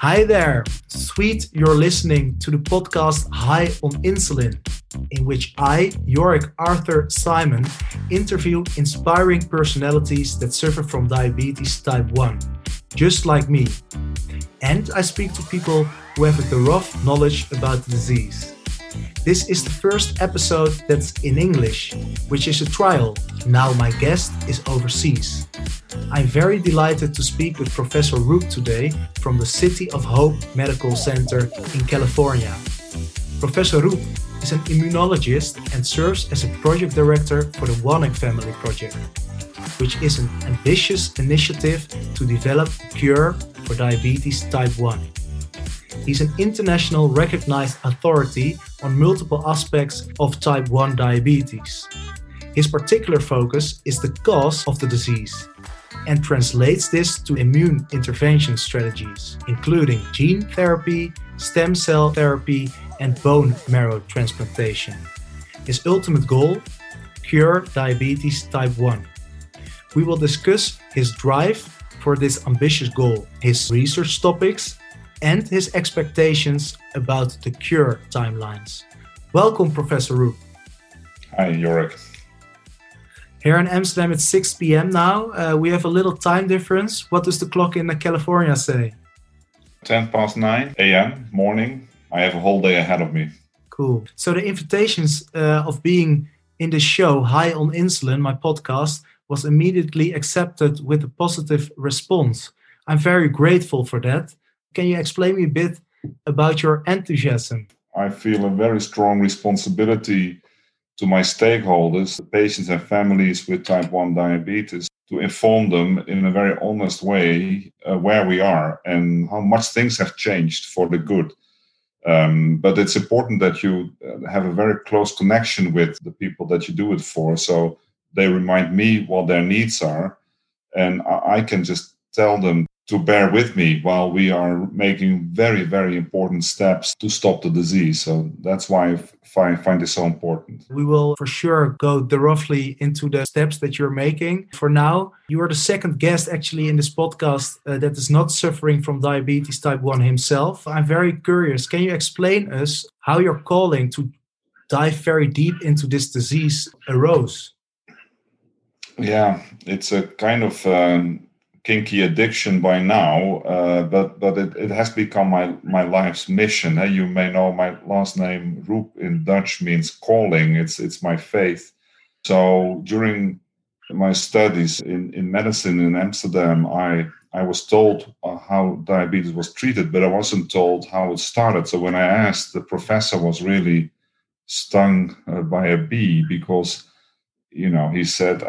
Hi there. Sweet, you're listening to the podcast High on Insulin, in which I, Yorick Arthur Simon, interview inspiring personalities that suffer from diabetes type 1, just like me. And I speak to people who have a rough knowledge about the disease. This is the first episode that's in English, which is a trial. Now my guest is overseas. I'm very delighted to speak with Professor Roep today from the City of Hope Medical Center in California. Professor Roep is an immunologist and serves as a project director for the Wanek Family Project, which is an ambitious initiative to develop a cure for diabetes type 1. He's an international recognized authority on multiple aspects of type 1 diabetes. His particular focus is the cause of the disease and translates this to immune intervention strategies, including gene therapy, stem cell therapy, and bone marrow transplantation. His ultimate goal cure diabetes type 1. We will discuss his drive for this ambitious goal, his research topics, and his expectations about the cure timelines. Welcome, Professor Roep. Hi, Yorick. Here in Amsterdam, it's 6 p.m. now. Uh, we have a little time difference. What does the clock in California say? 10 past 9 a.m. morning. I have a whole day ahead of me. Cool. So, the invitations uh, of being in the show, High on Insulin, my podcast, was immediately accepted with a positive response. I'm very grateful for that. Can you explain me a bit about your enthusiasm? I feel a very strong responsibility to my stakeholders, the patients and families with type 1 diabetes, to inform them in a very honest way uh, where we are and how much things have changed for the good. Um, but it's important that you uh, have a very close connection with the people that you do it for. So they remind me what their needs are. And I can just tell them to bear with me while we are making very, very important steps to stop the disease. So that's why I find, find this so important. We will for sure go roughly into the steps that you're making. For now, you are the second guest actually in this podcast uh, that is not suffering from diabetes type 1 himself. I'm very curious. Can you explain us how your calling to dive very deep into this disease arose? Yeah, it's a kind of um, kinky addiction by now, uh, but but it, it has become my my life's mission. Uh, you may know my last name Roep in Dutch means calling. It's it's my faith. So during my studies in, in medicine in Amsterdam, I I was told uh, how diabetes was treated, but I wasn't told how it started. So when I asked, the professor was really stung uh, by a bee because you know, he said,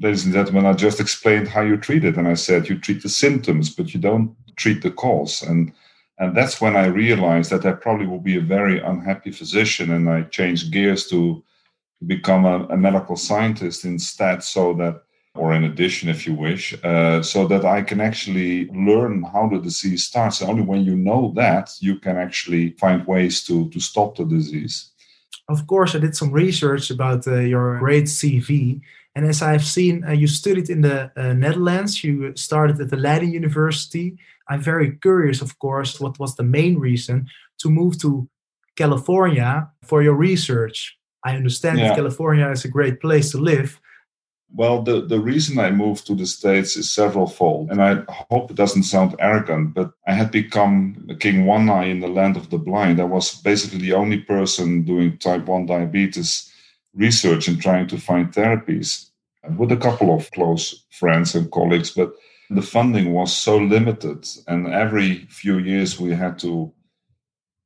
ladies and gentlemen, I just explained how you treat it. And I said, you treat the symptoms, but you don't treat the cause. And and that's when I realized that I probably will be a very unhappy physician. And I changed gears to become a, a medical scientist instead, so that, or in addition, if you wish, uh, so that I can actually learn how the disease starts. And only when you know that, you can actually find ways to, to stop the disease of course, I did some research about uh, your great CV. And as I've seen, uh, you studied in the uh, Netherlands, you started at the Leiden University. I'm very curious, of course, what was the main reason to move to California for your research? I understand yeah. that California is a great place to live, well, the, the reason I moved to the States is several fold. And I hope it doesn't sound arrogant, but I had become King One Eye in the land of the blind. I was basically the only person doing type 1 diabetes research and trying to find therapies with a couple of close friends and colleagues. But the funding was so limited. And every few years we had to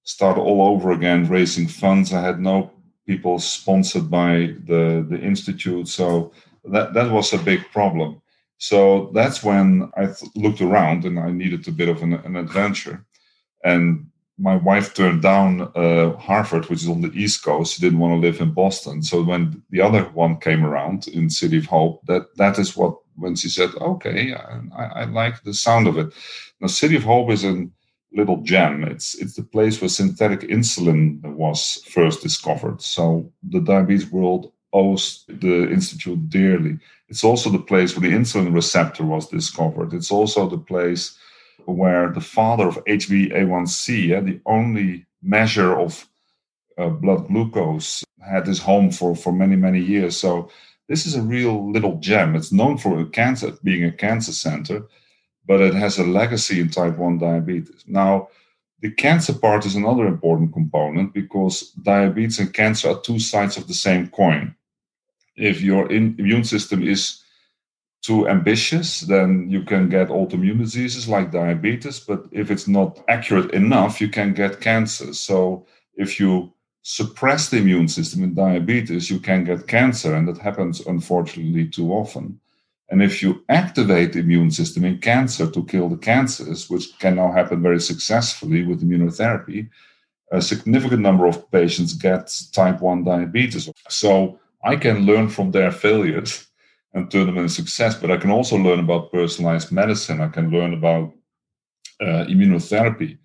start all over again, raising funds. I had no people sponsored by the, the institute. So that that was a big problem. So that's when I th- looked around and I needed a bit of an, an adventure. And my wife turned down uh, Harvard, which is on the East Coast. She didn't want to live in Boston. So when the other one came around in City of Hope, that that is what when she said, "Okay, I, I like the sound of it." Now, City of Hope is a little gem. It's it's the place where synthetic insulin was first discovered. So the diabetes world owes the institute dearly. It's also the place where the insulin receptor was discovered. It's also the place where the father of HbA1c, yeah, the only measure of uh, blood glucose, had his home for, for many, many years. So this is a real little gem. It's known for a cancer, being a cancer center, but it has a legacy in type 1 diabetes. Now, the cancer part is another important component because diabetes and cancer are two sides of the same coin. If your in, immune system is too ambitious, then you can get autoimmune diseases like diabetes. But if it's not accurate enough, you can get cancer. So if you suppress the immune system in diabetes, you can get cancer, and that happens unfortunately too often. And if you activate the immune system in cancer to kill the cancers, which can now happen very successfully with immunotherapy, a significant number of patients get type 1 diabetes. So I can learn from their failures and turn them into success, but I can also learn about personalized medicine. I can learn about uh, immunotherapy,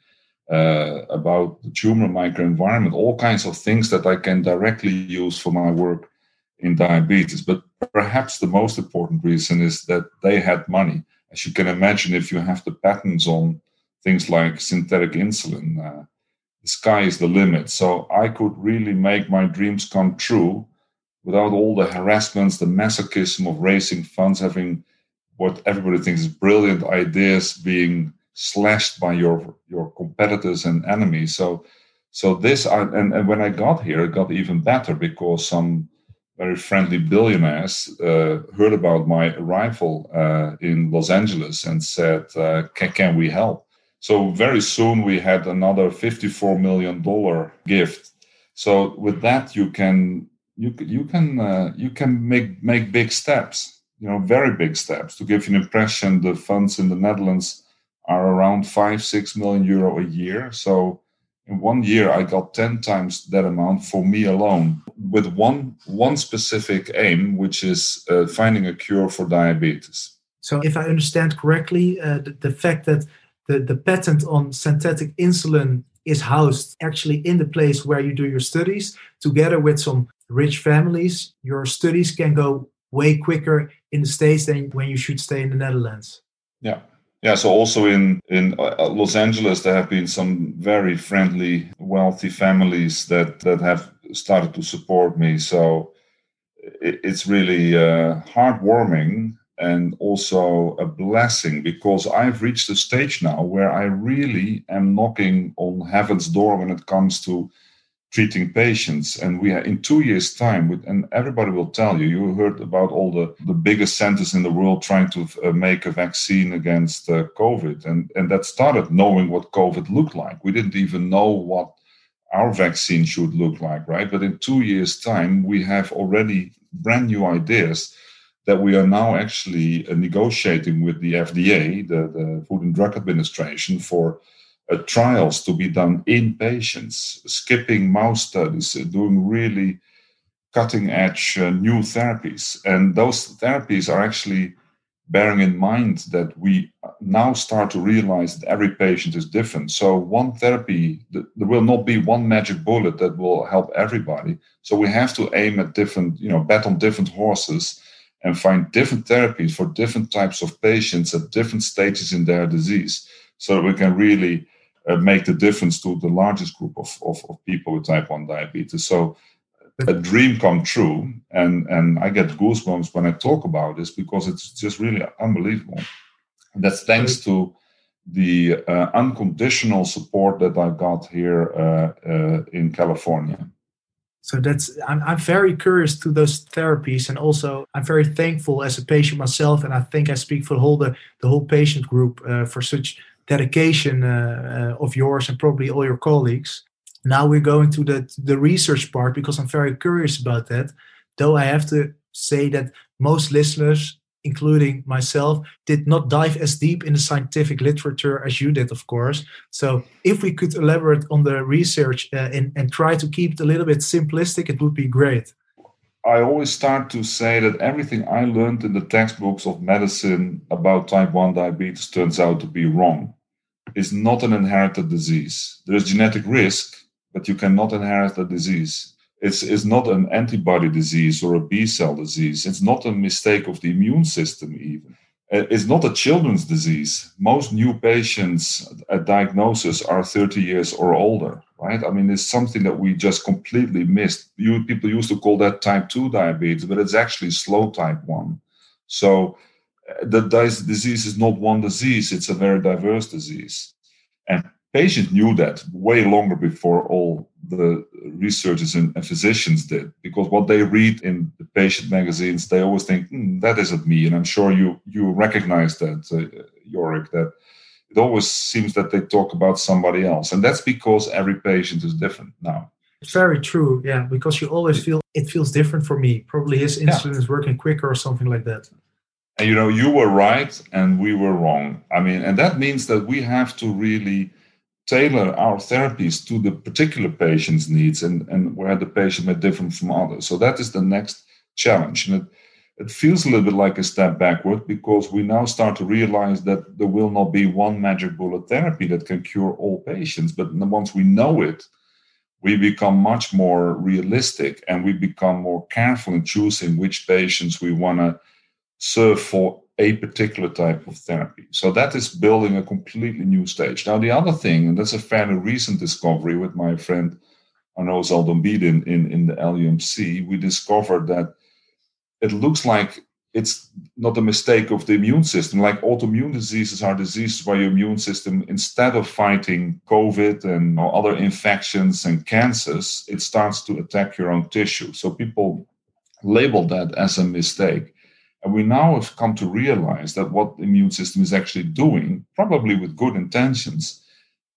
uh, about the tumor microenvironment, all kinds of things that I can directly use for my work in diabetes. But perhaps the most important reason is that they had money. As you can imagine, if you have the patents on things like synthetic insulin, uh, the sky is the limit. So I could really make my dreams come true without all the harassments, the masochism of raising funds, having what everybody thinks is brilliant ideas being slashed by your your competitors and enemies. So so this and, and when I got here, it got even better because some very friendly billionaires uh, heard about my arrival uh, in Los Angeles and said, uh, can, can, we help? So very soon we had another $54 million gift. So with that, you can you you can uh, you can make make big steps. You know, very big steps. To give you an impression, the funds in the Netherlands are around five six million euro a year. So in one year i got 10 times that amount for me alone with one one specific aim which is uh, finding a cure for diabetes so if i understand correctly uh, the, the, fact that the, the patent on synthetic insulin is housed actually in the place where you do your studies together with some rich families your studies can go way quicker in the states than when you should stay in the netherlands yeah yeah, so also in in uh, Los Angeles, there have been some very friendly, wealthy families that that have started to support me. So it, it's really uh, heartwarming and also a blessing because I've reached a stage now where I really am knocking on heaven's door when it comes to treating patients. And we are in two years' time, with, and everybody will tell you, you heard about all the, the biggest centers in the world trying to uh, make a vaccine against uh, COVID. And, and that started knowing what COVID looked like. We didn't even know what our vaccine should look like, right? But in two years' time, we have already brand new ideas that we are now actually uh, negotiating with the FDA, the, the Food and Drug Administration, for uh, trials to be done in patients, skipping mouse studies, uh, doing really cutting edge uh, new therapies. And those therapies are actually bearing in mind that we now start to realize that every patient is different. So, one therapy, there will not be one magic bullet that will help everybody. So, we have to aim at different, you know, bet on different horses and find different therapies for different types of patients at different stages in their disease so that we can really uh, make the difference to the largest group of, of, of, people with type 1 diabetes. So a dream come true. And, and I get goosebumps when I talk about this because it's just really unbelievable. And that's thanks to the uh, unconditional support that I got here uh, uh, in California. So that's I'm, I'm very curious to those therapies, and also I'm very thankful as a patient myself, and I think I speak for the whole the, the whole patient group uh, for such dedication uh, uh, of yours and probably all your colleagues. Now we're going to the the research part because I'm very curious about that. Though I have to say that most listeners, including myself, did not dive as deep in the scientific literature as you did, of course. So if we could elaborate on the research uh, and, and try to keep it a little bit simplistic, it would be great. I always start to say that everything I learned in the textbooks of medicine about type 1 diabetes turns out to be wrong. It's not an inherited disease. There is genetic risk, but you cannot inherit the disease. It's, it's not an antibody disease or a B cell disease. It's not a mistake of the immune system, even. Uh, it's not a children's disease. Most new patients at diagnosis are 30 years or older, right? I mean, it's something that we just completely missed. You, people used to call that type 2 diabetes, but it's actually slow type 1. So uh, the disease is not one disease, it's a very diverse disease. And patients knew that way longer before all the researchers and, physicians did because what they read in the patient magazines they always think mm, that isn't me and i'm sure you you recognize that uh, Jorik that it always seems that they talk about somebody else and that's because every patient is different now It's very true yeah because you always feel it feels different for me probably his insulin yeah. is working quicker or something like that and you know you were right and we were wrong i mean and that means that we have to really tailor our therapies to the particular patient's needs and, and where the patient may differ from others. So that is the next challenge. And it, it feels a little bit like a step backward because we now start to realize that there will not be one magic bullet therapy that can cure all patients. But once we know it, we become much more realistic and we become more careful in choosing which patients we want to serve for a particular type of therapy. So that is building a completely new stage. Now, the other thing, and that's a fairly recent discovery with my friend Arnaud Zaldumbide in, in the LUMC, we discovered that it looks like it's not a mistake of the immune system. Like autoimmune diseases are diseases where your immune system, instead of fighting COVID and other infections and cancers, it starts to attack your own tissue. So people label that as a mistake. And we now have come to realize that what the immune system is actually doing, probably with good intentions,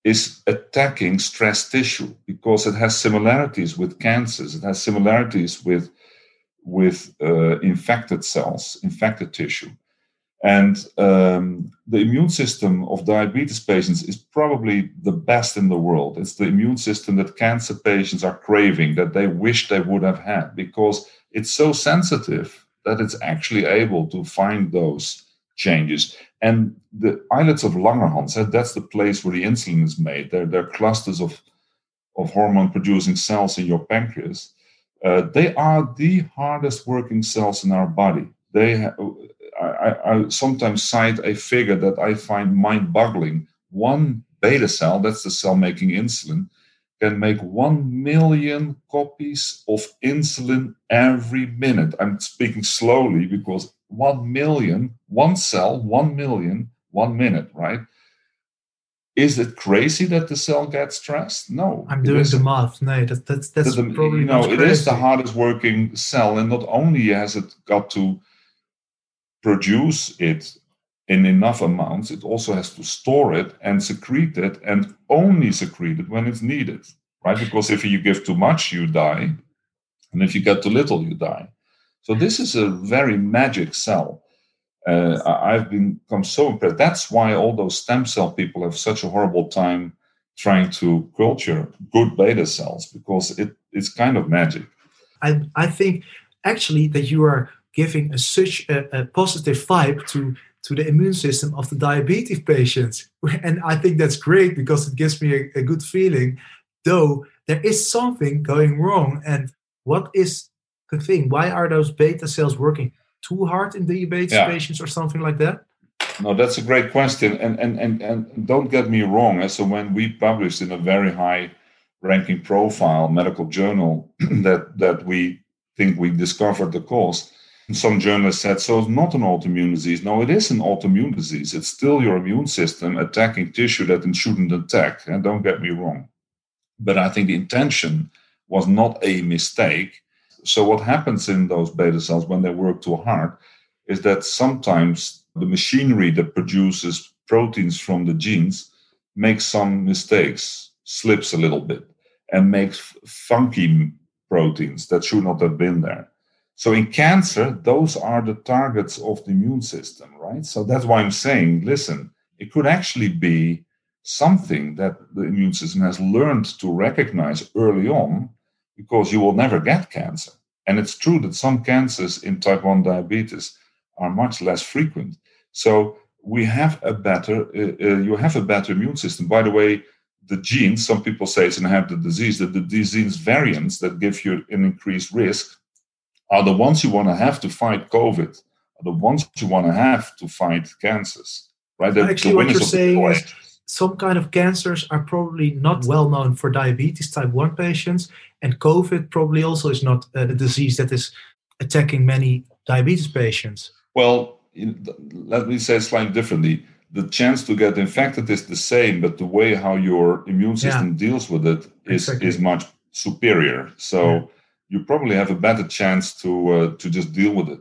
is attacking stress tissue because it has similarities with cancers. It has similarities with with uh, infected cells, infected tissue. And um, the immune system of diabetes patients is probably the best in the world. It's the immune system that cancer patients are craving, that they wish they would have had, because it's so sensitive that it's actually able to find those changes. And the islets of Langerhans, that's the place where the insulin is made. They're, they're clusters of, of hormone producing cells in your pancreas. Uh, they are the hardest working cells in our body. They, ha- I, I sometimes cite a figure that I find mind boggling. One beta cell, that's the cell making insulin, can make 1 million copies of insulin every minute. I'm speaking slowly because 1 million, one cell, 1 million, one minute, right? Is it crazy that the cell gets stressed? No. I'm doing the math. No, that, that's that's the, probably you know, it is the hardest working cell, and not only has it got to produce it in enough amounts, it also has to store it and secrete it and only secrete it when it's needed, right? Because if you give too much, you die. And if you get too little, you die. So this is a very magic cell. Uh, I've become so impressed. That's why all those stem cell people have such a horrible time trying to culture good beta cells because it, it's kind of magic. I, I think actually that you are giving a, such a, a positive vibe to to the immune system of the diabetic patients. And I think that's great because it gives me a, a good feeling, though there is something going wrong. And what is the thing? Why are those beta cells working too hard in diabetes yeah. patients or something like that? No, that's a great question. And, and, and, and don't get me wrong. Eh, so when we published in a very high ranking profile medical journal that, that we think we discovered the cause, some journalists said, so it's not an autoimmune disease. No, it is an autoimmune disease. It's still your immune system attacking tissue that it shouldn't attack. And don't get me wrong. But I think the intention was not a mistake. So, what happens in those beta cells when they work too hard is that sometimes the machinery that produces proteins from the genes makes some mistakes, slips a little bit, and makes funky proteins that should not have been there. So in cancer, those are the targets of the immune system, right? So that's why I'm saying, listen, it could actually be something that the immune system has learned to recognize early on because you will never get cancer. And it's true that some cancers in type 1 diabetes are much less frequent. So we have a better, uh, uh, you have a better immune system. By the way, the genes, some people say it's inherited disease, that the disease variants that give you an increased risk are the ones you want to have to fight COVID are the ones you want to have to fight cancers, right? The, Actually, what you're saying is some kind of cancers are probably not well known for diabetes type 1 patients, and COVID probably also is not uh, a disease that is attacking many diabetes patients. Well, let me say slightly differently. The chance to get infected is the same, but the way how your immune system yeah. deals with it is, exactly. is much superior. So yeah. You probably have a better chance to uh, to just deal with it.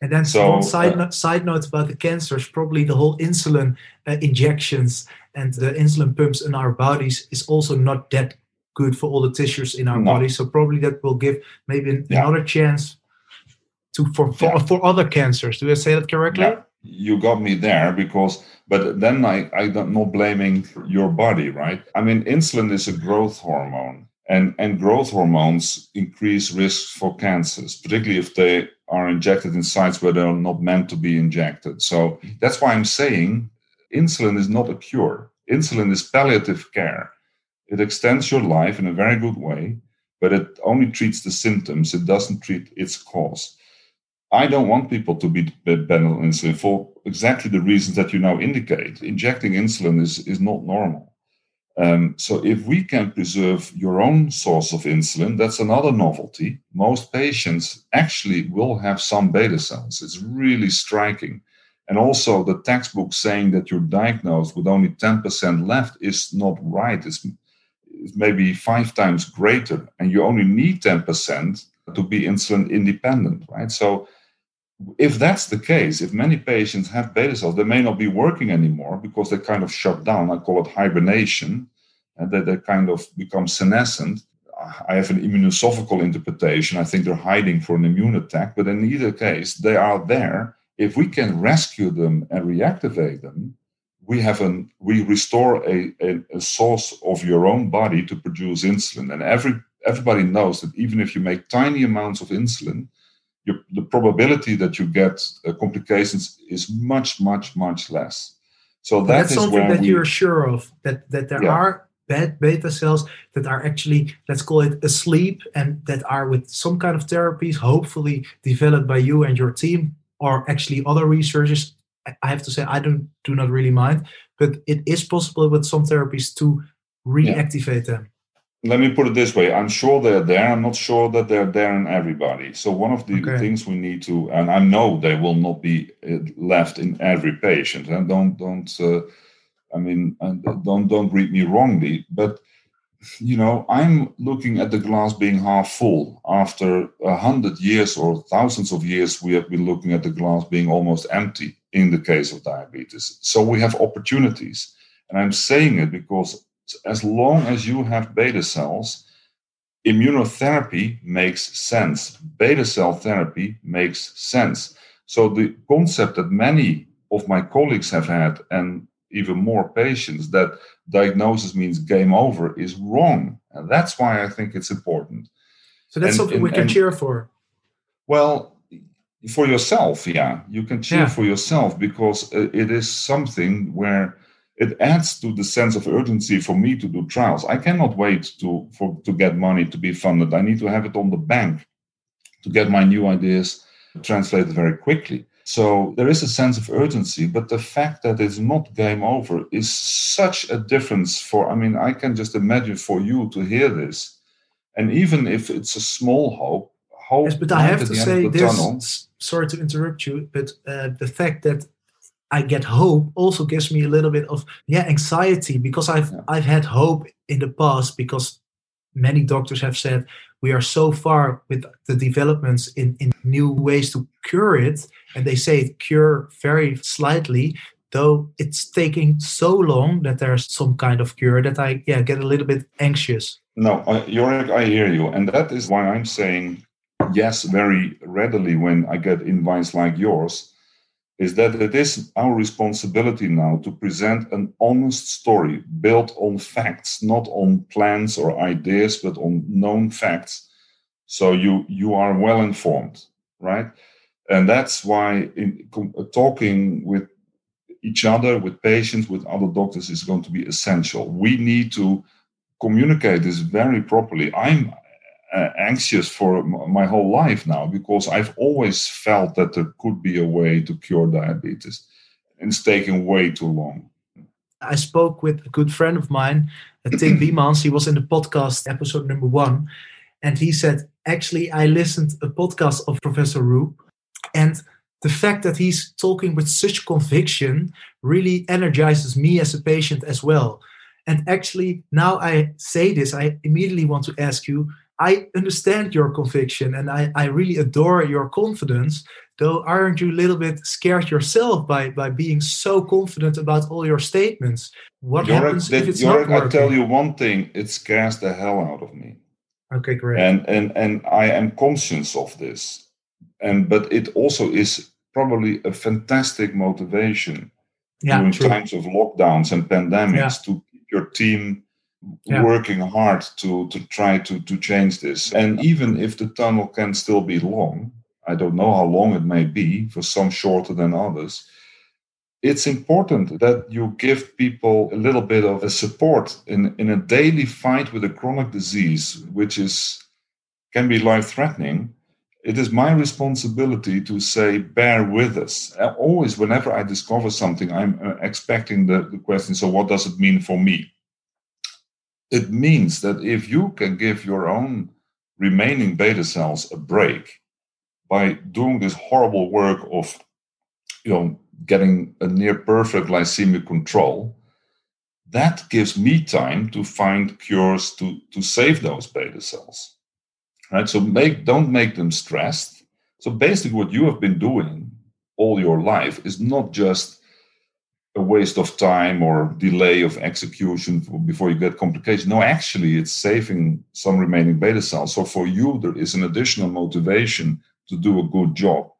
And then so, one side, uh, note, side note about the cancers, probably the whole insulin uh, injections and the insulin pumps in our bodies is also not that good for all the tissues in our no. body. So probably that will give maybe an, yeah. another chance to for for, yeah. for other cancers. Do I say that correctly? Yeah. You got me there because, but then I I don't not blaming your body, right? I mean, insulin is a growth hormone, and and growth hormones increase risks for cancers, particularly if they are injected in sites where they're not meant to be injected. So that's why I'm saying insulin is not a cure. Insulin is palliative care. It extends your life in a very good way, but it only treats the symptoms. It doesn't treat its cause. I don't want people to be dependent on insulin for exactly the reasons that you now indicate. Injecting insulin is, is not normal. Um, so, if we can preserve your own source of insulin, that's another novelty. Most patients actually will have some beta cells. It's really striking. And also, the textbook saying that you're diagnosed with only 10% left is not right. It's, it's maybe five times greater, and you only need 10% to be insulin independent, right? So, if that's the case, if many patients have beta cells, they may not be working anymore because they kind of shut down. I call it hibernation, and that they kind of become senescent. I have an immunosophical interpretation. I think they're hiding for an immune attack, but in either case, they are there. If we can rescue them and reactivate them, we have an we restore a, a, a source of your own body to produce insulin. And every everybody knows that even if you make tiny amounts of insulin, your, the probability that you get uh, complications is much, much, much less. So that that's something that we, you're sure of that that there yeah. are bad beta cells that are actually let's call it asleep and that are with some kind of therapies hopefully developed by you and your team or actually other researchers i have to say i don't do not really mind but it is possible with some therapies to reactivate yeah. them let me put it this way. I'm sure they're there. I'm not sure that they're there in everybody. So one of the okay. things we need to and i know they will not be uh, left in every patient. And don't don't uh, i mean don't don't read me wrongly but you know i'm looking at the glass being half full after a hundred years or thousands of years we have been looking at the glass being almost empty in the case of diabetes. So we have opportunities. And i'm saying it because as long as you have beta cells, immunotherapy makes sense. Beta cell therapy makes sense. So the concept that many of my colleagues have had, and even more patients, that diagnosis means game over is wrong. And that's why I think it's important. So that's and, something and, we can and, cheer for. Well, for yourself, yeah, you can cheer yeah. for yourself because uh, it is something where it adds to the sense of urgency for me to do trials. I cannot wait to for to get money to be funded. I need to have it on the bank to get my new ideas translated very quickly. So there is a sense of urgency, but the fact that it's not game over is such a difference for I mean, I can just imagine for you to hear this. And even if it's a small hope, hope yes, but I have to say this tunnel, sorry to interrupt you, but uh, the fact that I get hope also gives me a little bit of yeah anxiety because I've yeah. I've had hope in the past because many doctors have said we are so far with the developments in, in new ways to cure it and they say it cure very slightly though it's taking so long that there's some kind of cure that I yeah get a little bit anxious. No, Jorik, I hear you, and that is why I'm saying yes very readily when I get invites like yours is that it is our responsibility now to present an honest story built on facts, not on plans or ideas, but on known facts. So you you are well informed, right? And that's why in, uh, talking with each other, with patients, with other doctors is going to be essential. We need to communicate this very properly. I'm uh, anxious for my whole life now because I've always felt that there could be a way to cure diabetes. And it's taking way too long. I spoke with a good friend of mine, uh, Tim Biemans. He was in the podcast episode number one. And he said, actually, I listened a podcast of Professor Roep. And the fact that he's talking with such conviction really energizes me as a patient as well. And actually, now I say this, I immediately want to ask you I understand your conviction and I, I really adore your confidence. Though, aren't you a little bit scared yourself by, by being so confident about all your statements? What happens if it's not working? I tell you one thing: it scares the hell out of me. Okay, great. And and and I am conscious of this, and but it also is probably a fantastic motivation yeah, during true. times of lockdowns and pandemics yeah. to keep your team yeah. working hard to to try to to change this. And even if the tunnel can still be long, I don't know how long it may be. For some shorter than others. It's important that you give people a little bit of a support in, in a daily fight with a chronic disease, which is can be life threatening. It is my responsibility to say, bear with us. Always, whenever I discover something, I'm uh, expecting the, the question so, what does it mean for me? It means that if you can give your own remaining beta cells a break by doing this horrible work of you know getting a near perfect glycemic control that gives me time to find cures to to save those beta cells right? So make don't make them stressed. So basically what you have been doing all your life is not just a waste of time or delay of execution before you get complications. No, actually, it's saving some remaining beta cells. So for you, there is an additional motivation to do a good job,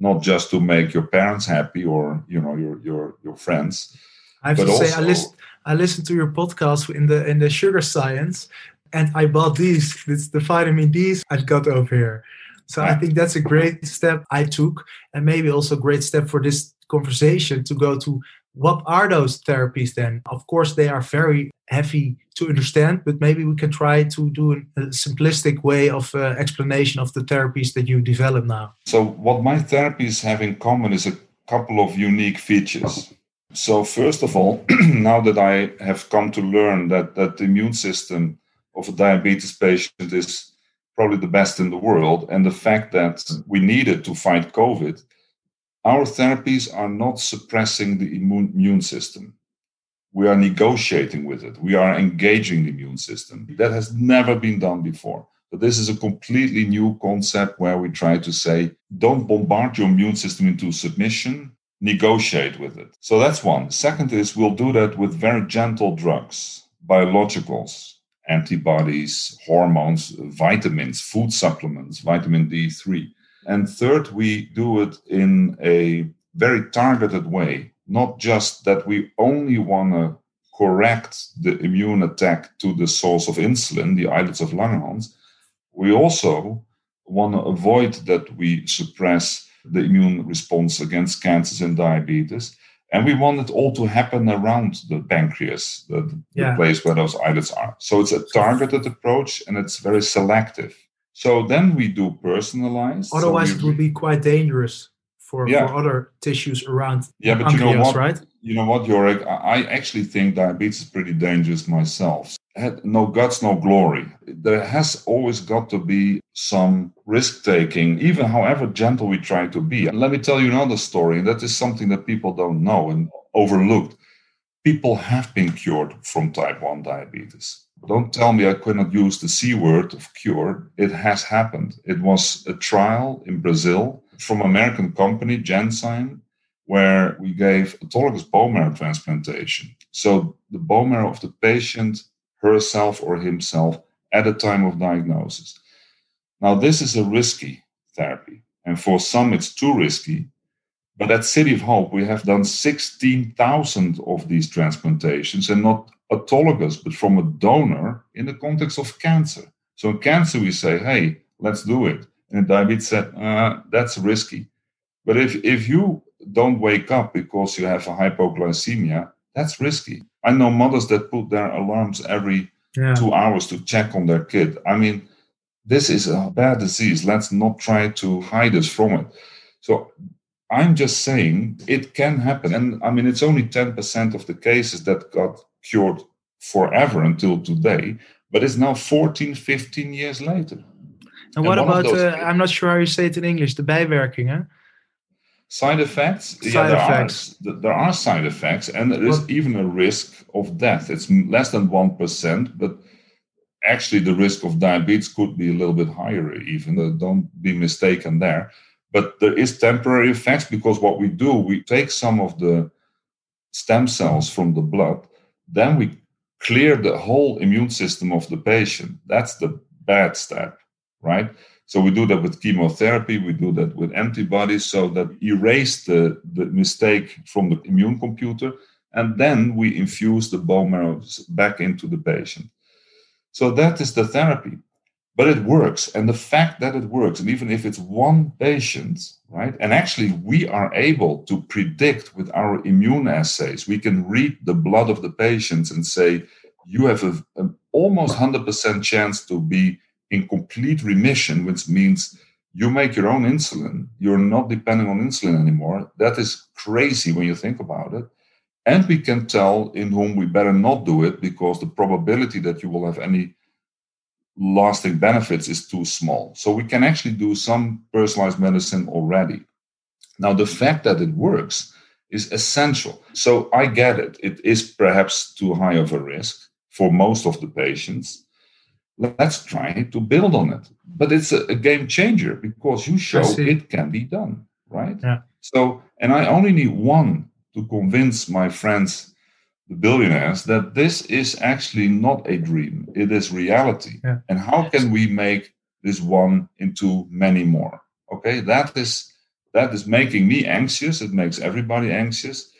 not just to make your parents happy or you know your your your friends. I have to say, I listen I listened to your podcast in the in the sugar science, and I bought these. It's the vitamin D's I got over here. So I think that's a great step I took, and maybe also a great step for this conversation to go to what are those therapies then? Of course, they are very heavy to understand, but maybe we can try to do a simplistic way of uh, explanation of the therapies that you develop now. So, what my therapies have in common is a couple of unique features. So, first of all, now that I have come to learn that, that the immune system of a diabetes patient is probably the best in the world, and the fact that we need it to fight COVID our therapies are not suppressing the immune system. We are negotiating with it. We are engaging the immune system. That has never been done before. But this is a completely new concept where we try to say, don't bombard your immune system into submission, negotiate with it. So that's one. Second is we'll do that with very gentle drugs, biologicals, antibodies, hormones, vitamins, food supplements, vitamin D3. And third, we do it in a very targeted way, not just that we only want to correct the immune attack to the source of insulin, the islets of Langerhans. We also want to avoid that we suppress the immune response against cancers and diabetes. And we want it all to happen around the pancreas, the, yeah. the place where those islets are. So it's a targeted approach and it's very selective. So then we do personalized. Otherwise, so it would be quite dangerous for, yeah. for other tissues around. Yeah, but you know what? Right? You know what, Jorik? I actually think diabetes is pretty dangerous myself. No guts, no glory. There has always got to be some risk taking, even however gentle we try to be. And let me tell you another story. and That is something that people don't know and overlooked. People have been cured from type 1 diabetes don't tell me I could not use the C word of cure. It has happened. It was a trial in Brazil from American company Genzyme, where we gave autologous bone marrow transplantation. So the bone marrow of the patient, herself or himself, at the time of diagnosis. Now, this is a risky therapy, and for some, it's too risky. But at City of Hope, we have done 16,000 of these transplantations, and not autologous, but from a donor in the context of cancer. So in cancer, we say, hey, let's do it. And diabetes said, uh, that's risky. But if, if you don't wake up because you have a hypoglycemia, that's risky. I know mothers that put their alarms every yeah. two hours to check on their kid. I mean, this is a bad disease. Let's not try to hide us from it. So I'm just saying it can happen. And I mean, it's only 10% of the cases that got cured forever until today, but it's now 14, 15 years later. And what and about, uh, I'm not sure how you say it in English, the bijwerkingen? Side effects? Side yeah, there effects. Are, there are side effects, and there is what? even a risk of death. It's less than 1%, but actually the risk of diabetes could be a little bit higher, even. Don't be mistaken there. But there is temporary effects because what we do, we take some of the stem cells from the blood, then we clear the whole immune system of the patient. That's the bad step, right? So we do that with chemotherapy, we do that with antibodies, so that erase the, the mistake from the immune computer, and then we infuse the bone marrow back into the patient. So that is the therapy. But it works. And the fact that it works, and even if it's one patient, right? And actually, we are able to predict with our immune assays, we can read the blood of the patients and say, you have an almost 100% chance to be in complete remission, which means you make your own insulin. You're not depending on insulin anymore. That is crazy when you think about it. And we can tell in whom we better not do it because the probability that you will have any lasting benefits is too small. So we can actually do some personalized medicine already. Now, the fact that it works is essential. So I get it. It is perhaps too high of a risk for most of the patients let's try to build on it. But it's a, a game changer because you show it can be done, right? Yeah. So, and I only need one to convince my friends, billionaires, that this is actually not a dream, it is reality. Yeah. And how can we make this one into many more? Okay, that is that is making me anxious. It makes everybody anxious.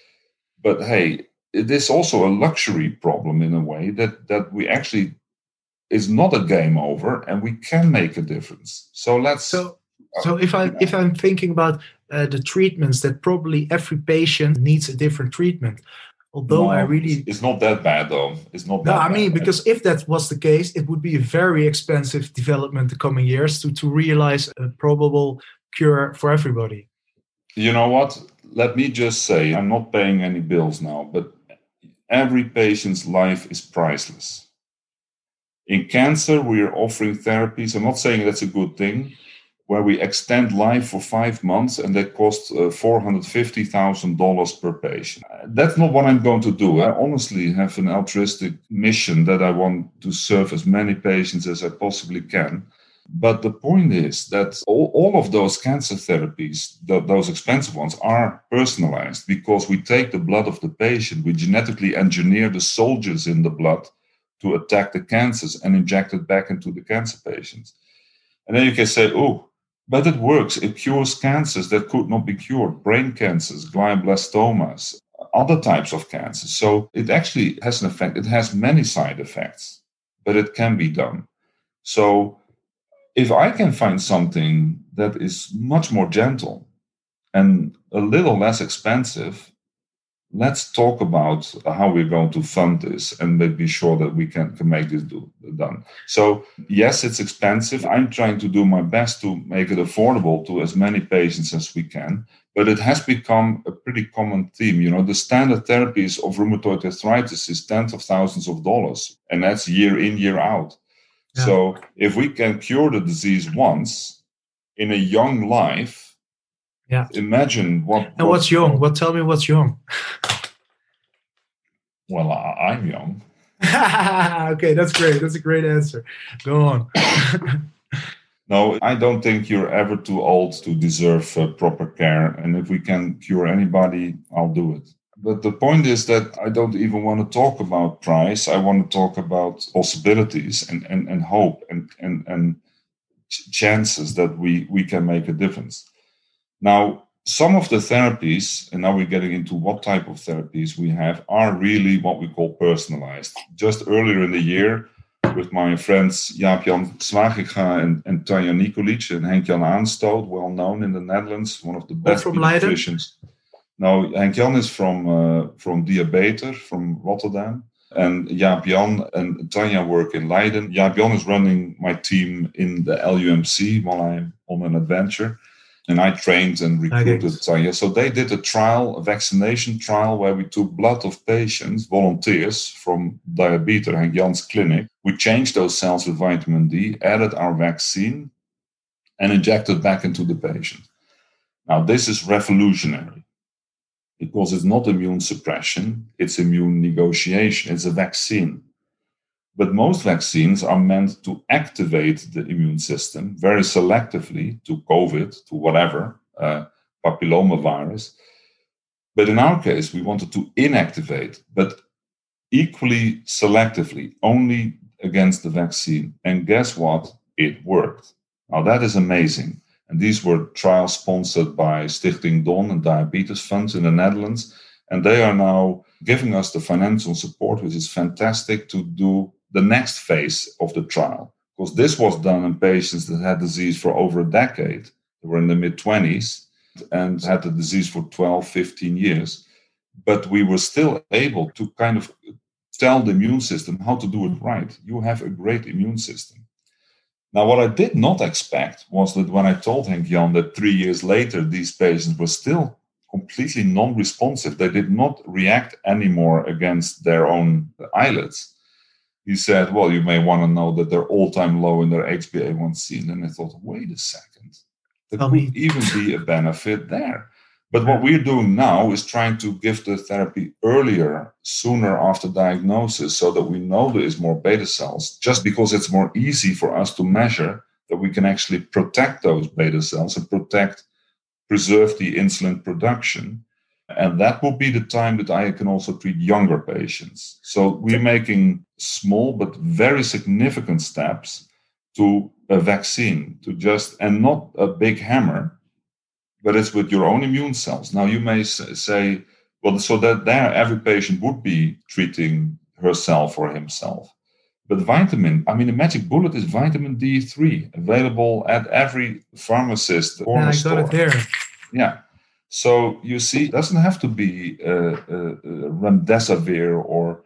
But hey, it is also a luxury problem in a way that that we actually is not a game over and we can make a difference so let's so so if i if i'm thinking about uh, the treatments that probably every patient needs a different treatment although no, i really it's not that bad though. It's not no i mean because if that was the case it would be a very expensive development the coming years to to realize a probable cure for everybody. You know what? Let me just say i'm not paying any bills now but every patient's life is priceless. In cancer, we are offering therapies. I'm not saying that's a good thing, where we extend life for five months and that costs uh, $450,000 per patient. That's not what I'm going to do. I honestly have an altruistic mission that I want to serve as many patients as I possibly can. But the point is that all, all of those cancer therapies, the, those expensive ones, are personalized because we take the blood of the patient, we genetically engineer the soldiers in the blood to attack the cancers and inject it back into the cancer patients. And then you can say, oh, but it works. It cures cancers that could not be cured brain cancers, glioblastomas, other types of cancers. So it actually has an effect. It has many side effects, but it can be done. So if I can find something that is much more gentle and a little less expensive, let's talk about how we're going to fund this and be sure that we can, can make this do, done. So, yes, it's expensive. I'm trying to do my best to make it affordable to as many patients as we can, but it has become a pretty common theme. You know, the standard therapies of rheumatoid arthritis is tens of thousands of dollars, and that's year in, year out. Yeah. So, if we can cure the disease once in a young life, yeah. Imagine what. And what's young? What tell me what's young? well, I, am young. okay, that's great. That's a great answer. Go on. no, I don't think you're ever too old to deserve uh, proper care. And if we can cure anybody, I'll do it. But the point is that I don't even want to talk about price. I want to talk about possibilities and, and, and hope and, and, and chances that we, we can make a difference. Now, some of the therapies, and now we're getting into what type of therapies we have, are really what we call personalized. Just earlier in the year, with my friends Jaap-Jan Zwaginga and, and Tanja Nikolic and Henk-Jan Aanstoot, well known in the Netherlands, one of the best from pediatricians. No, Henk-Jan is from uh, from Diabeter, from Rotterdam. And Jaap Jan and Tanya work in Leiden. Jaap Jan is running my team in the LUMC while I'm on an adventure. And I trained and recruited okay. So they did a trial, a vaccination trial, where we took blood of patients, volunteers from Diabeter and Jan's clinic. We changed those cells with vitamin D, added our vaccine, and injected back into the patient. Now, this is revolutionary because it's not immune suppression, it's immune negotiation, it's a vaccine. But most vaccines are meant to activate the immune system very selectively to COVID, to whatever, uh, papilloma virus. But in our case, we wanted to inactivate, but equally selectively, only against the vaccine. And guess what? It worked. Now, that is amazing. And these were trials sponsored by Stichting Don and Diabetes Funds in the Netherlands. And they are now giving us the financial support, which is fantastic, to do the next phase of the trial. Because this was done in patients that had disease for over a decade. They were in the mid 20s and had the disease for 12, 15 years. But we were still able to kind of tell the immune system how to do it right. You have a great immune system. Now, what I did not expect was that when I told Henk Jan that three years later these patients were still completely non responsive, they did not react anymore against their own islets. He said, Well, you may want to know that they're all time low in their HbA1c. And then I thought, Wait a second, there Tell could me. even be a benefit there. But what we're doing now is trying to give the therapy earlier, sooner after diagnosis, so that we know there is more beta cells, just because it's more easy for us to measure that we can actually protect those beta cells and protect, preserve the insulin production. And that will be the time that I can also treat younger patients. So we're making small but very significant steps to a vaccine, to just, and not a big hammer, but it's with your own immune cells. Now, you may say, well, so that there every patient would be treating herself or himself. But vitamin, I mean, the magic bullet is vitamin D3, available at every pharmacist. Corner yeah, I got store. it there. Yeah. So you see, it doesn't have to be uh, uh, uh remdesivir or.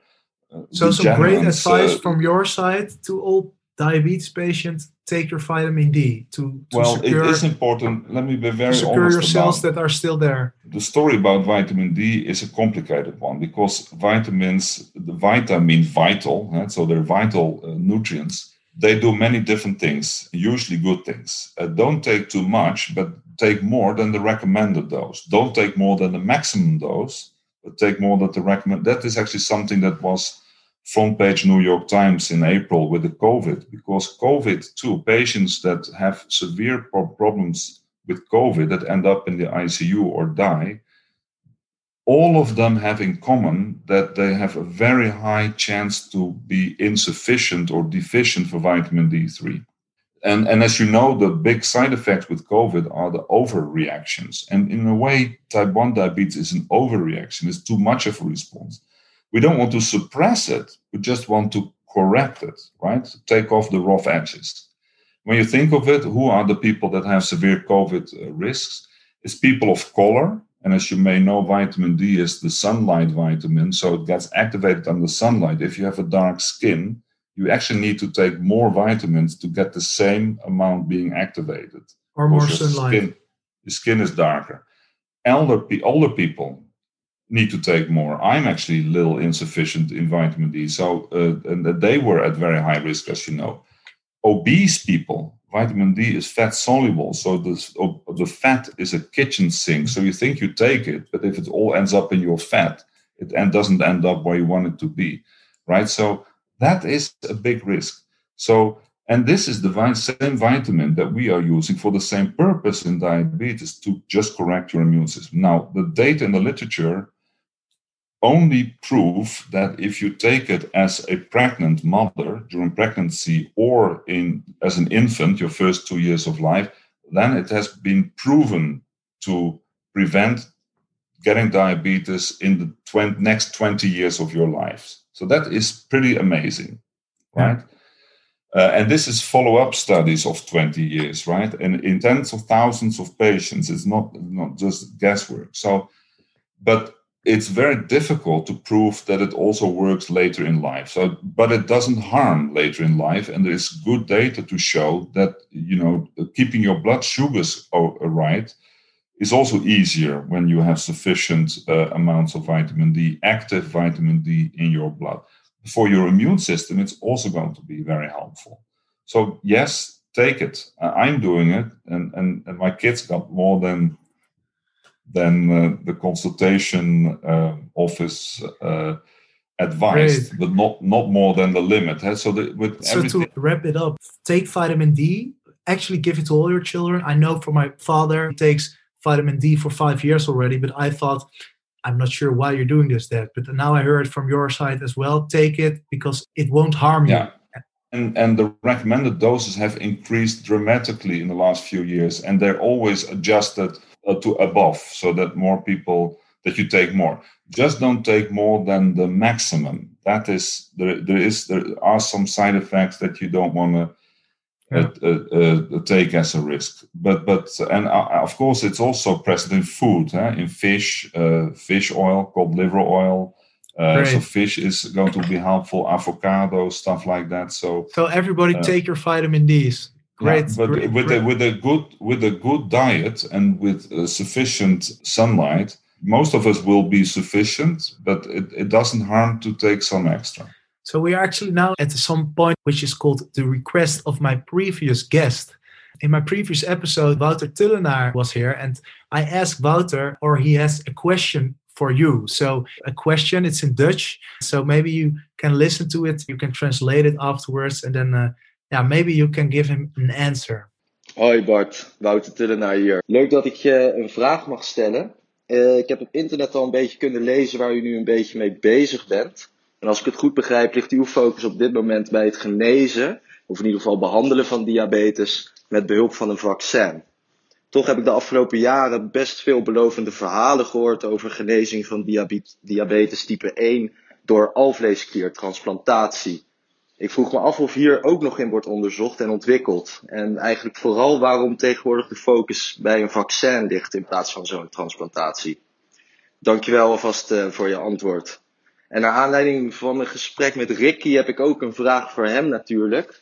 Uh, so, some great advice uh, from your side to all diabetes patients take your vitamin D to, to well, secure, it is important. Let me be very secure your cells that are still there. The story about vitamin D is a complicated one because vitamins, the vitamin vital, right? so they're vital uh, nutrients. They do many different things, usually good things. Uh, don't take too much, but take more than the recommended dose. Don't take more than the maximum dose, but take more than the recommend. That is actually something that was front page New York Times in April with the COVID, because COVID too, patients that have severe problems with COVID that end up in the ICU or die, all of them have in common that they have a very high chance to be insufficient or deficient for vitamin D3. And, and as you know, the big side effects with COVID are the overreactions. And in a way, type 1 diabetes is an overreaction, it's too much of a response we don't want to suppress it, we just want to correct it, right? Take off the rough edges. When you think of it, who are the people that have severe COVID uh, risks? It's people of color. And as you may know, vitamin D is the sunlight vitamin, so it gets activated under sunlight. If you have a dark skin, you actually need to take more vitamins to get the same amount being activated. Or more sunlight. Skin, your skin is darker. Elder, older people, need to take more. I'm actually a little insufficient in vitamin D. So, uh, and they were at very high risk, as you know. Obese people, vitamin D is fat soluble. So, this, uh, the fat is a kitchen sink. So, you think you take it, but if it all ends up in your fat, it doesn't end up where you want it to be, right? So, that is a big risk. So, and this is the same vitamin that we are using for the same purpose in diabetes to just correct your immune system. Now, the data in the literature only prove that if you take it as a pregnant mother during pregnancy or in as an infant your first two years of life then it has been proven to prevent getting diabetes in the 20, next 20 years of your life so that is pretty amazing right? Uh, and this is follow-up studies of 20 years right? And in tens of thousands of patients it's not not just guesswork. So but it's very difficult to prove that it also works later in life. So, but it doesn't harm later in life, and there is good data to show that you know keeping your blood sugars right is also easier when you have sufficient uh, amounts of vitamin D, active vitamin D in your blood. For your immune system, it's also going to be very helpful. So yes, take it. I'm doing it, and and, and my kids got more than than uh, the consultation uh, office uh, advised, Great. but not not more than the limit. Huh? So the, with so to wrap it up, take vitamin D. Actually, give it to all your children. I know for my father, he takes vitamin D for five years already, but I thought. I'm not sure why you're doing this, Dad, but now I heard from your side as well. Take it because it won't harm you. Yeah and, and the recommended doses have increased dramatically in the last few years and they're always adjusted to above so that more people that you take more just don't take more than the maximum that is there, there is there are some side effects that you don't want to uh, uh, uh, take as a risk but but and uh, of course it's also present in food huh? in fish uh, fish oil cod liver oil uh, so fish is going to be helpful, avocado, stuff like that. So so everybody uh, take your vitamin D's. Great, yeah, but great, with great. a with a good with a good diet and with uh, sufficient sunlight, most of us will be sufficient. But it, it doesn't harm to take some extra. So we are actually now at some point which is called the request of my previous guest. In my previous episode, Wouter Tullenaar was here, and I asked Wouter, or he has a question for you. So a question, it's in Dutch. So maybe you can listen to it, you can translate it afterwards, and then uh, yeah, maybe you can give him an answer. Hoi Bart, Wouter Tullenaar hier. Leuk dat ik je een vraag mag stellen. Uh, ik heb op internet al een beetje kunnen lezen waar u nu een beetje mee bezig bent. En als ik het goed begrijp, ligt uw focus op dit moment bij het genezen, of in ieder geval behandelen van diabetes met behulp van een vaccin. Toch heb ik de afgelopen jaren best veel belovende verhalen gehoord over genezing van diabetes type 1 door alvleeskliertransplantatie. Ik vroeg me af of hier ook nog in wordt onderzocht en ontwikkeld. En eigenlijk vooral waarom tegenwoordig de focus bij een vaccin ligt in plaats van zo'n transplantatie. Dankjewel alvast uh, voor je antwoord. En naar aanleiding van mijn gesprek met Ricky heb ik ook een vraag voor hem natuurlijk.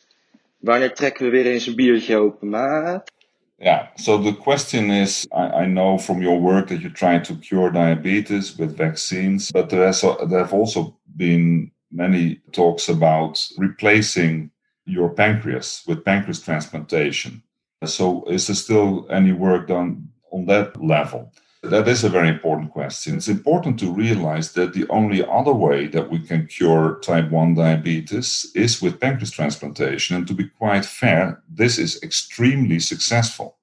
Wanneer trekken we weer eens een biertje open, maat? Yeah. So the question is I, I, know from your work that you're trying to cure diabetes with vaccines, but there, has, there have also been many talks about replacing your pancreas with pancreas transplantation. So is there still any work done on that level? That is a very important question. It's important to realize that the only other way that we can cure type 1 diabetes is with pancreas transplantation. And to be quite fair, this is extremely successful.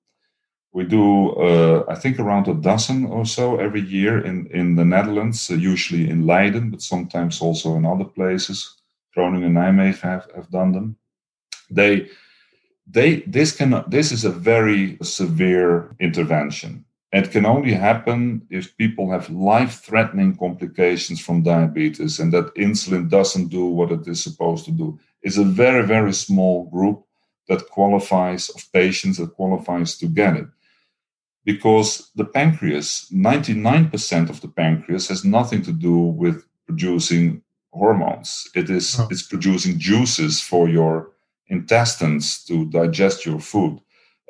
We do, uh, I think, around a dozen or so every year in, in the Netherlands, uh, usually in Leiden, but sometimes also in other places. Groningen and Nijmegen have, have done them. They, they, this, can, this is a very severe intervention it can only happen if people have life threatening complications from diabetes and that insulin doesn't do what it is supposed to do. It's a very, very small group that qualifies of patients that qualifies to get it. Because the pancreas, 99% of the pancreas has nothing to do with producing hormones. It is oh. it's producing juices for your intestines to digest your food.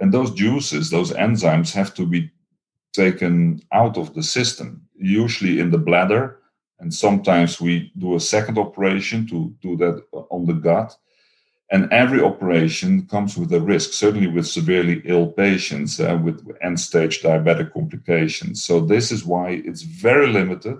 And those juices, those enzymes have to be taken out of the system, usually in the bladder. And sometimes we do a second operation to do that on the gut. And every operation comes with a risk, certainly with severely ill patients uh, with end stage diabetic complications. So, this is why it's very limited.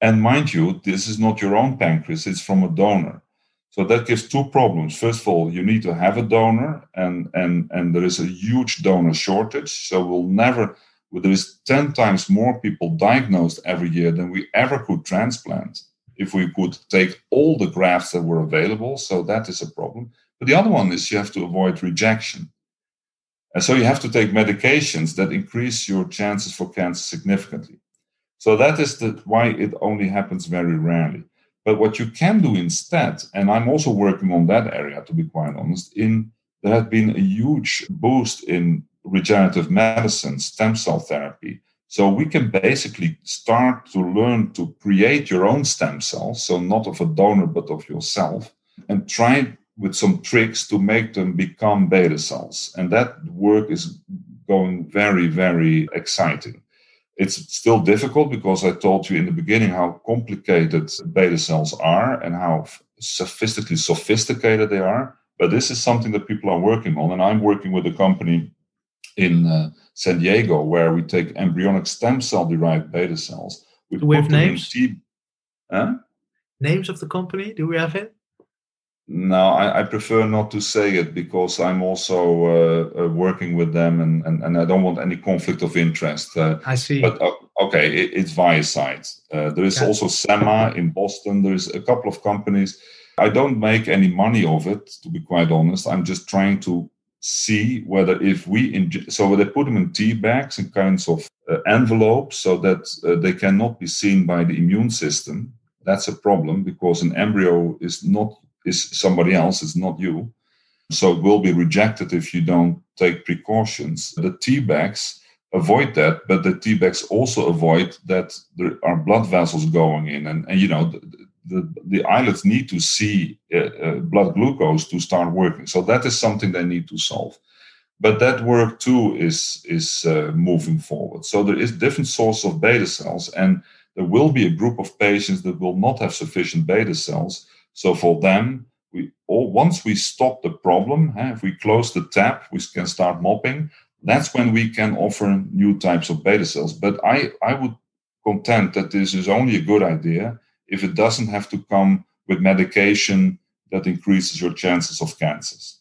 And mind you, this is not your own pancreas, it's from a donor. So that gives two problems. First of all, you need to have a donor, and and and there is a huge donor shortage. So we'll never there is 10 times more people diagnosed every year than we ever could transplant if we could take all the grafts that were available. So that is a problem. But the other one is you have to avoid rejection. And so you have to take medications that increase your chances for cancer significantly. So that is the, why it only happens very rarely. But what you can do instead, and I'm also working on that area to be quite honest, in there has been a huge boost in regenerative medicine, stem cell therapy. So we can basically start to learn to create your own stem cells, so not of a donor but of yourself, and try with some tricks to make them become beta cells. And that work is going very, very exciting. It's still difficult because I told you in the beginning how complicated beta cells are and how sophistically sophisticated they are. But this is something that people are working on, and I'm working with a company in uh, San Diego where we take embryonic stem cell derived beta cells. We Do we have names? T- huh? Names of the company? Do we have it? No, I, I, prefer not to say it because I'm also uh, uh, working with them and, and, and I don't want any conflict of interest. Uh, I see. But uh, okay, it, it's ViaCyte. Uh, there is yeah. also Semma in Boston. There's a couple of companies. I don't make any money of it, to be quite honest. I'm just trying to see whether if we inj- so they put them in tea bags and kinds of uh, envelopes so that uh, they cannot be seen by the immune system. That's a problem because an embryo is not is somebody else it's not you. So it will be rejected if you don't take precautions. The tea bags avoid that but the tea bags also avoid that there are blood vessels going in and, and you know the, the, islets need to see uh, uh, blood glucose to start working. So that is something they need to solve. But that work too is is uh, moving forward. So there is different sources of beta cells, and there will be a group of patients that will not have sufficient beta cells. So for them, we all once we stop the problem, if we close the tap, we can start mopping. That's when we can offer new types of beta cells. But I I would contend that this is only a good idea if it doesn't have to come with medication that increases your chances of cancers.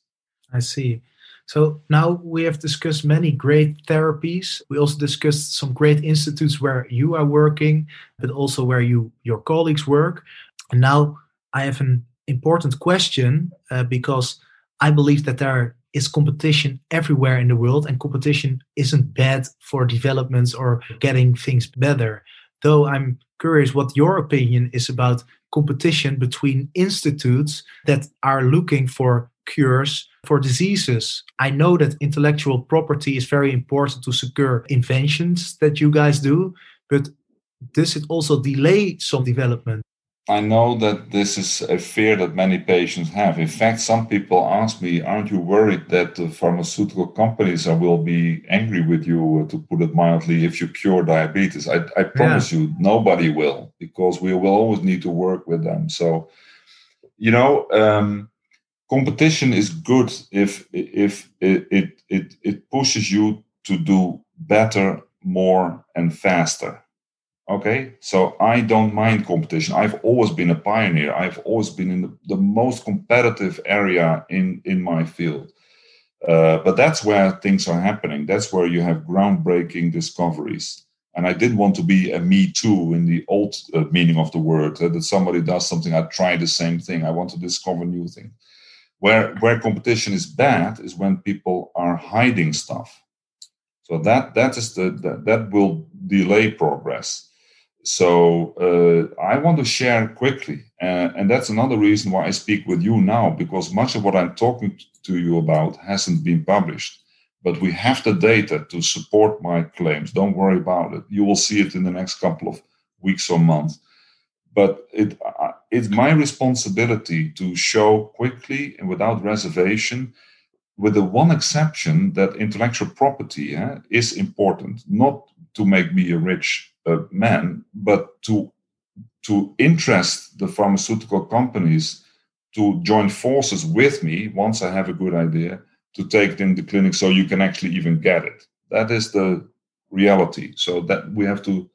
I see. So now we have discussed many great therapies. We also discussed some great institutes where you are working, but also where you your colleagues work. And now I have an important question uh, because I believe that there is competition everywhere in the world, and competition isn't bad for developments or getting things better. Though I'm curious what your opinion is about competition between institutes that are looking for cures for diseases. I know that intellectual property is very important to secure inventions that you guys do, but does it also delay some development? I know that this is a fear that many patients have. In fact, some people ask me, Aren't you worried that the pharmaceutical companies will be angry with you, to put it mildly, if you cure diabetes? I, I promise yeah. you, nobody will, because we will always need to work with them. So, you know, um, competition is good if, if it, it, it, it pushes you to do better, more, and faster Okay, so I don't mind competition. I've always been a pioneer. I've always been in the, the most competitive area in in my field. Uh, but that's where things are happening. That's where you have groundbreaking discoveries. And I didn't want to be a me too in the old uh, meaning of the word uh, that somebody does something, I try the same thing. I want to discover new things. Where where competition is bad is when people are hiding stuff. So that that is the that, that will delay progress so uh, I want to share quickly, uh, and that's another reason why I speak with you now, because much of what I'm talking to you about hasn't been published. But we have the data to support my claims. Don't worry about it. You will see it in the next couple of weeks or months. But it, uh, it's my responsibility to show quickly and without reservation, with the one exception that intellectual property eh, is important, not to make me a rich uh, man, but to to interest the pharmaceutical companies to join forces with me once I have a good idea to take it in the clinic so you can actually even get it. That is the reality. So that we have to,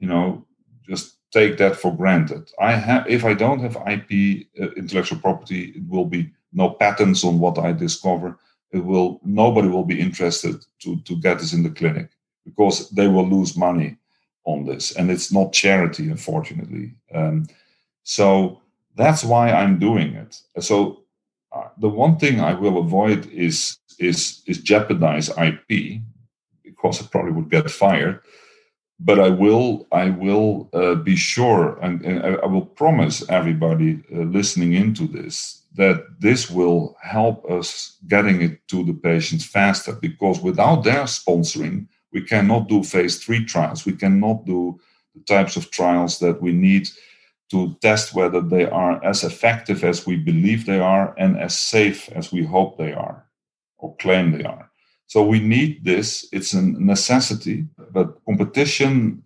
you know, just take that for granted. I have if I don't have IP uh, intellectual property, it will be no patents on what I discover. It will nobody will be interested to to get this in the clinic because they will lose money on this, and it's not charity, unfortunately. Um, so that's why I'm doing it. So uh, the one thing I will avoid is is is jeopardize IP because I probably would get fired. But I will I will uh, be sure, and, and, I will promise everybody uh, listening into this that this will help us getting it to the patients faster. Because without their sponsoring, We cannot do phase three trials. We cannot do the types of trials that we need to test whether they are as effective as we believe they are and as safe as we hope they are or claim they are. So we need this. It's a necessity, but competition.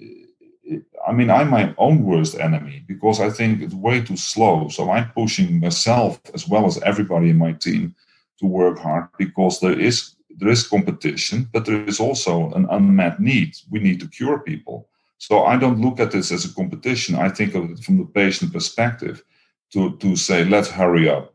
I mean, I'm my own worst enemy because I think it's way too slow. So I'm pushing myself as well as everybody in my team to work hard because there is there is competition, but there is also an unmet need. We need to cure people. So I don't look at this as a competition. I think of it from the patient perspective to, to say, let's hurry up.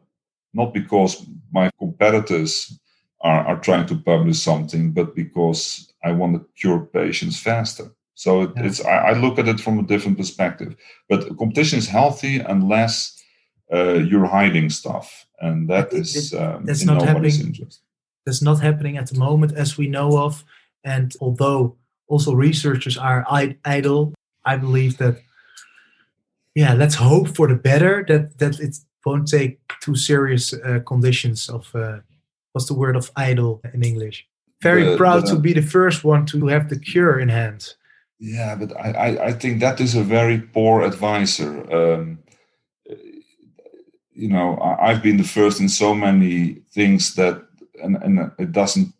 Not because my competitors are, are trying to publish something, but because I want to cure patients faster. So it, yeah. it's I, I, look at it from a different perspective. But competition is healthy unless uh, you're hiding stuff, and that is um, that's not happening. Interest. That's not happening at the moment, as we know of. And although also researchers are idle. I believe that, yeah, let's hope for the better that that it won't take too serious uh, conditions of uh, what's the word of idle in English. Very the, proud the, to be the first one to have the cure in hand. Yeah, but I, I, I think that is a very poor advisor. Um, you know, I've been the first in so many things that, and, and it doesn't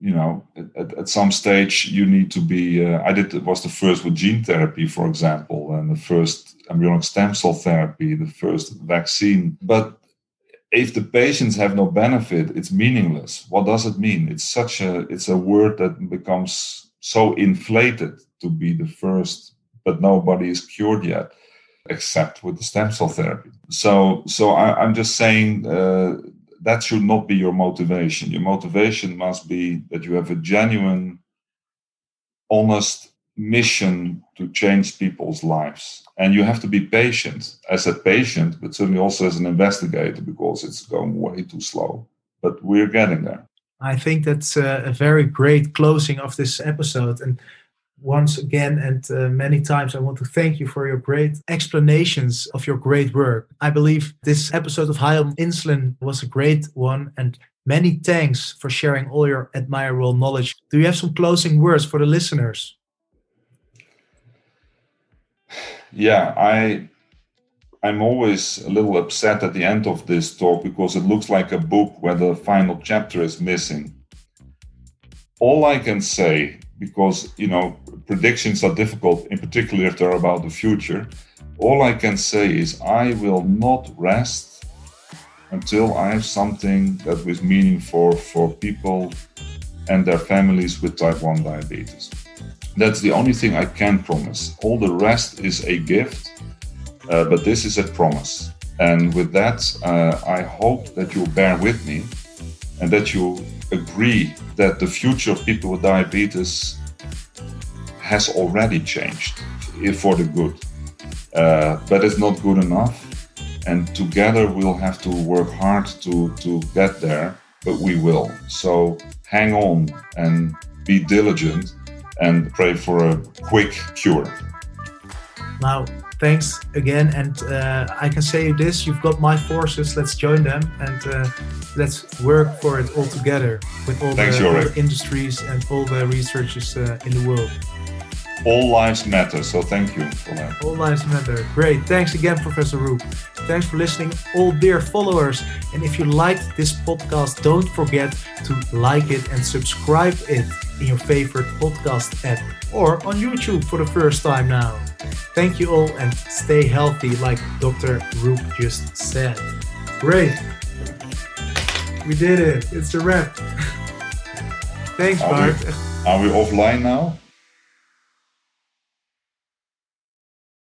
you know at, at some stage you need to be uh, i did was the first with gene therapy for example and the first embryonic stem cell therapy the first vaccine. But if the patients have no benefit it's meaningless. What does it mean? It's such a it's a word that becomes so inflated to be the first but nobody is cured yet except with the stem cell therapy. So so I, am just saying uh, that should not be your motivation. Your motivation must be that you have a genuine, honest mission to change people's lives. And you have to be patient as a patient, but certainly also as an investigator because it's going way too slow. But we're getting there. I think that's a, very great closing of this episode. And once again and uh, many times I want to thank you for your great explanations of your great work. I believe this episode of High on Insulin was a great one and many thanks for sharing all your admirable knowledge. Do you have some closing words for the listeners? Yeah, I I'm always a little upset at the end of this talk because it looks like a book where the final chapter is missing. All I can say because you know predictions are difficult, in particular if they're about the future. All I can say is I will not rest until I have something that is meaningful for people and their families with type 1 diabetes. That's the only thing I can promise. All the rest is a gift, uh, but this is a promise. And with that, uh, I hope that you'll bear with me and that you agree that the future of people with diabetes has already changed for the good. Uh, but it's not good enough. And together we'll have to work hard to, to get there, but we will. So hang on and be diligent and pray for a quick cure. Now, thanks again. And uh, I can say this you've got my forces. Let's join them and uh, let's work for it all together with all thanks, the industries and all the researchers uh, in the world. All lives matter, so thank you for that. All lives matter. Great. Thanks again, Professor Roep. Thanks for listening, all dear followers. And if you liked this podcast, don't forget to like it and subscribe it in your favorite podcast app or on YouTube for the first time now. Thank you all and stay healthy, like Dr. Roep just said. Great. We did it. It's a wrap. Thanks, are Bart. We, are we offline now?